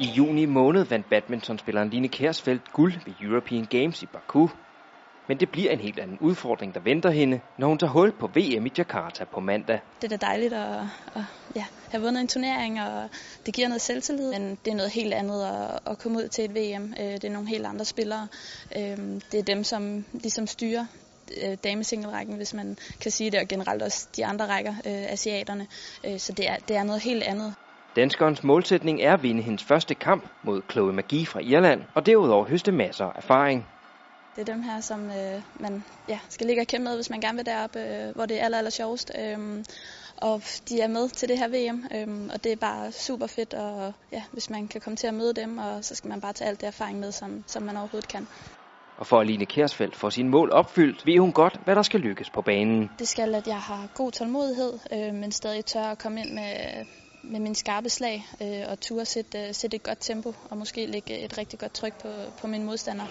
I juni måned vandt badmintonspilleren Line Kærsfeldt guld ved European Games i Baku. Men det bliver en helt anden udfordring, der venter hende, når hun tager hul på VM i Jakarta på mandag. Det er da dejligt at, at ja, have vundet en turnering, og det giver noget selvtillid. Men det er noget helt andet at, at komme ud til et VM. Øh, det er nogle helt andre spillere. Øh, det er dem, som ligesom styrer øh, damesingelrækken, hvis man kan sige det, og generelt også de andre rækker, øh, asiaterne. Så det er, det er noget helt andet. Danskerens målsætning er at vinde hendes første kamp mod Chloe Magi fra Irland, og derudover høste masser af erfaring. Det er dem her, som øh, man ja, skal ligge og kæmpe med, hvis man gerne vil derop, øh, hvor det er aller, aller sjovest. Øh, og de er med til det her VM, øh, og det er bare super fedt, og ja, hvis man kan komme til at møde dem, og så skal man bare tage alt det erfaring med, som, som man overhovedet kan. Og for Aline Kærsfeldt får sin mål opfyldt, ved hun godt, hvad der skal lykkes på banen. Det skal, at jeg har god tålmodighed, øh, men stadig tør at komme ind med, med min skarpe slag øh, og turde sætte, øh, sætte et godt tempo og måske lægge et rigtig godt tryk på, på min modstander.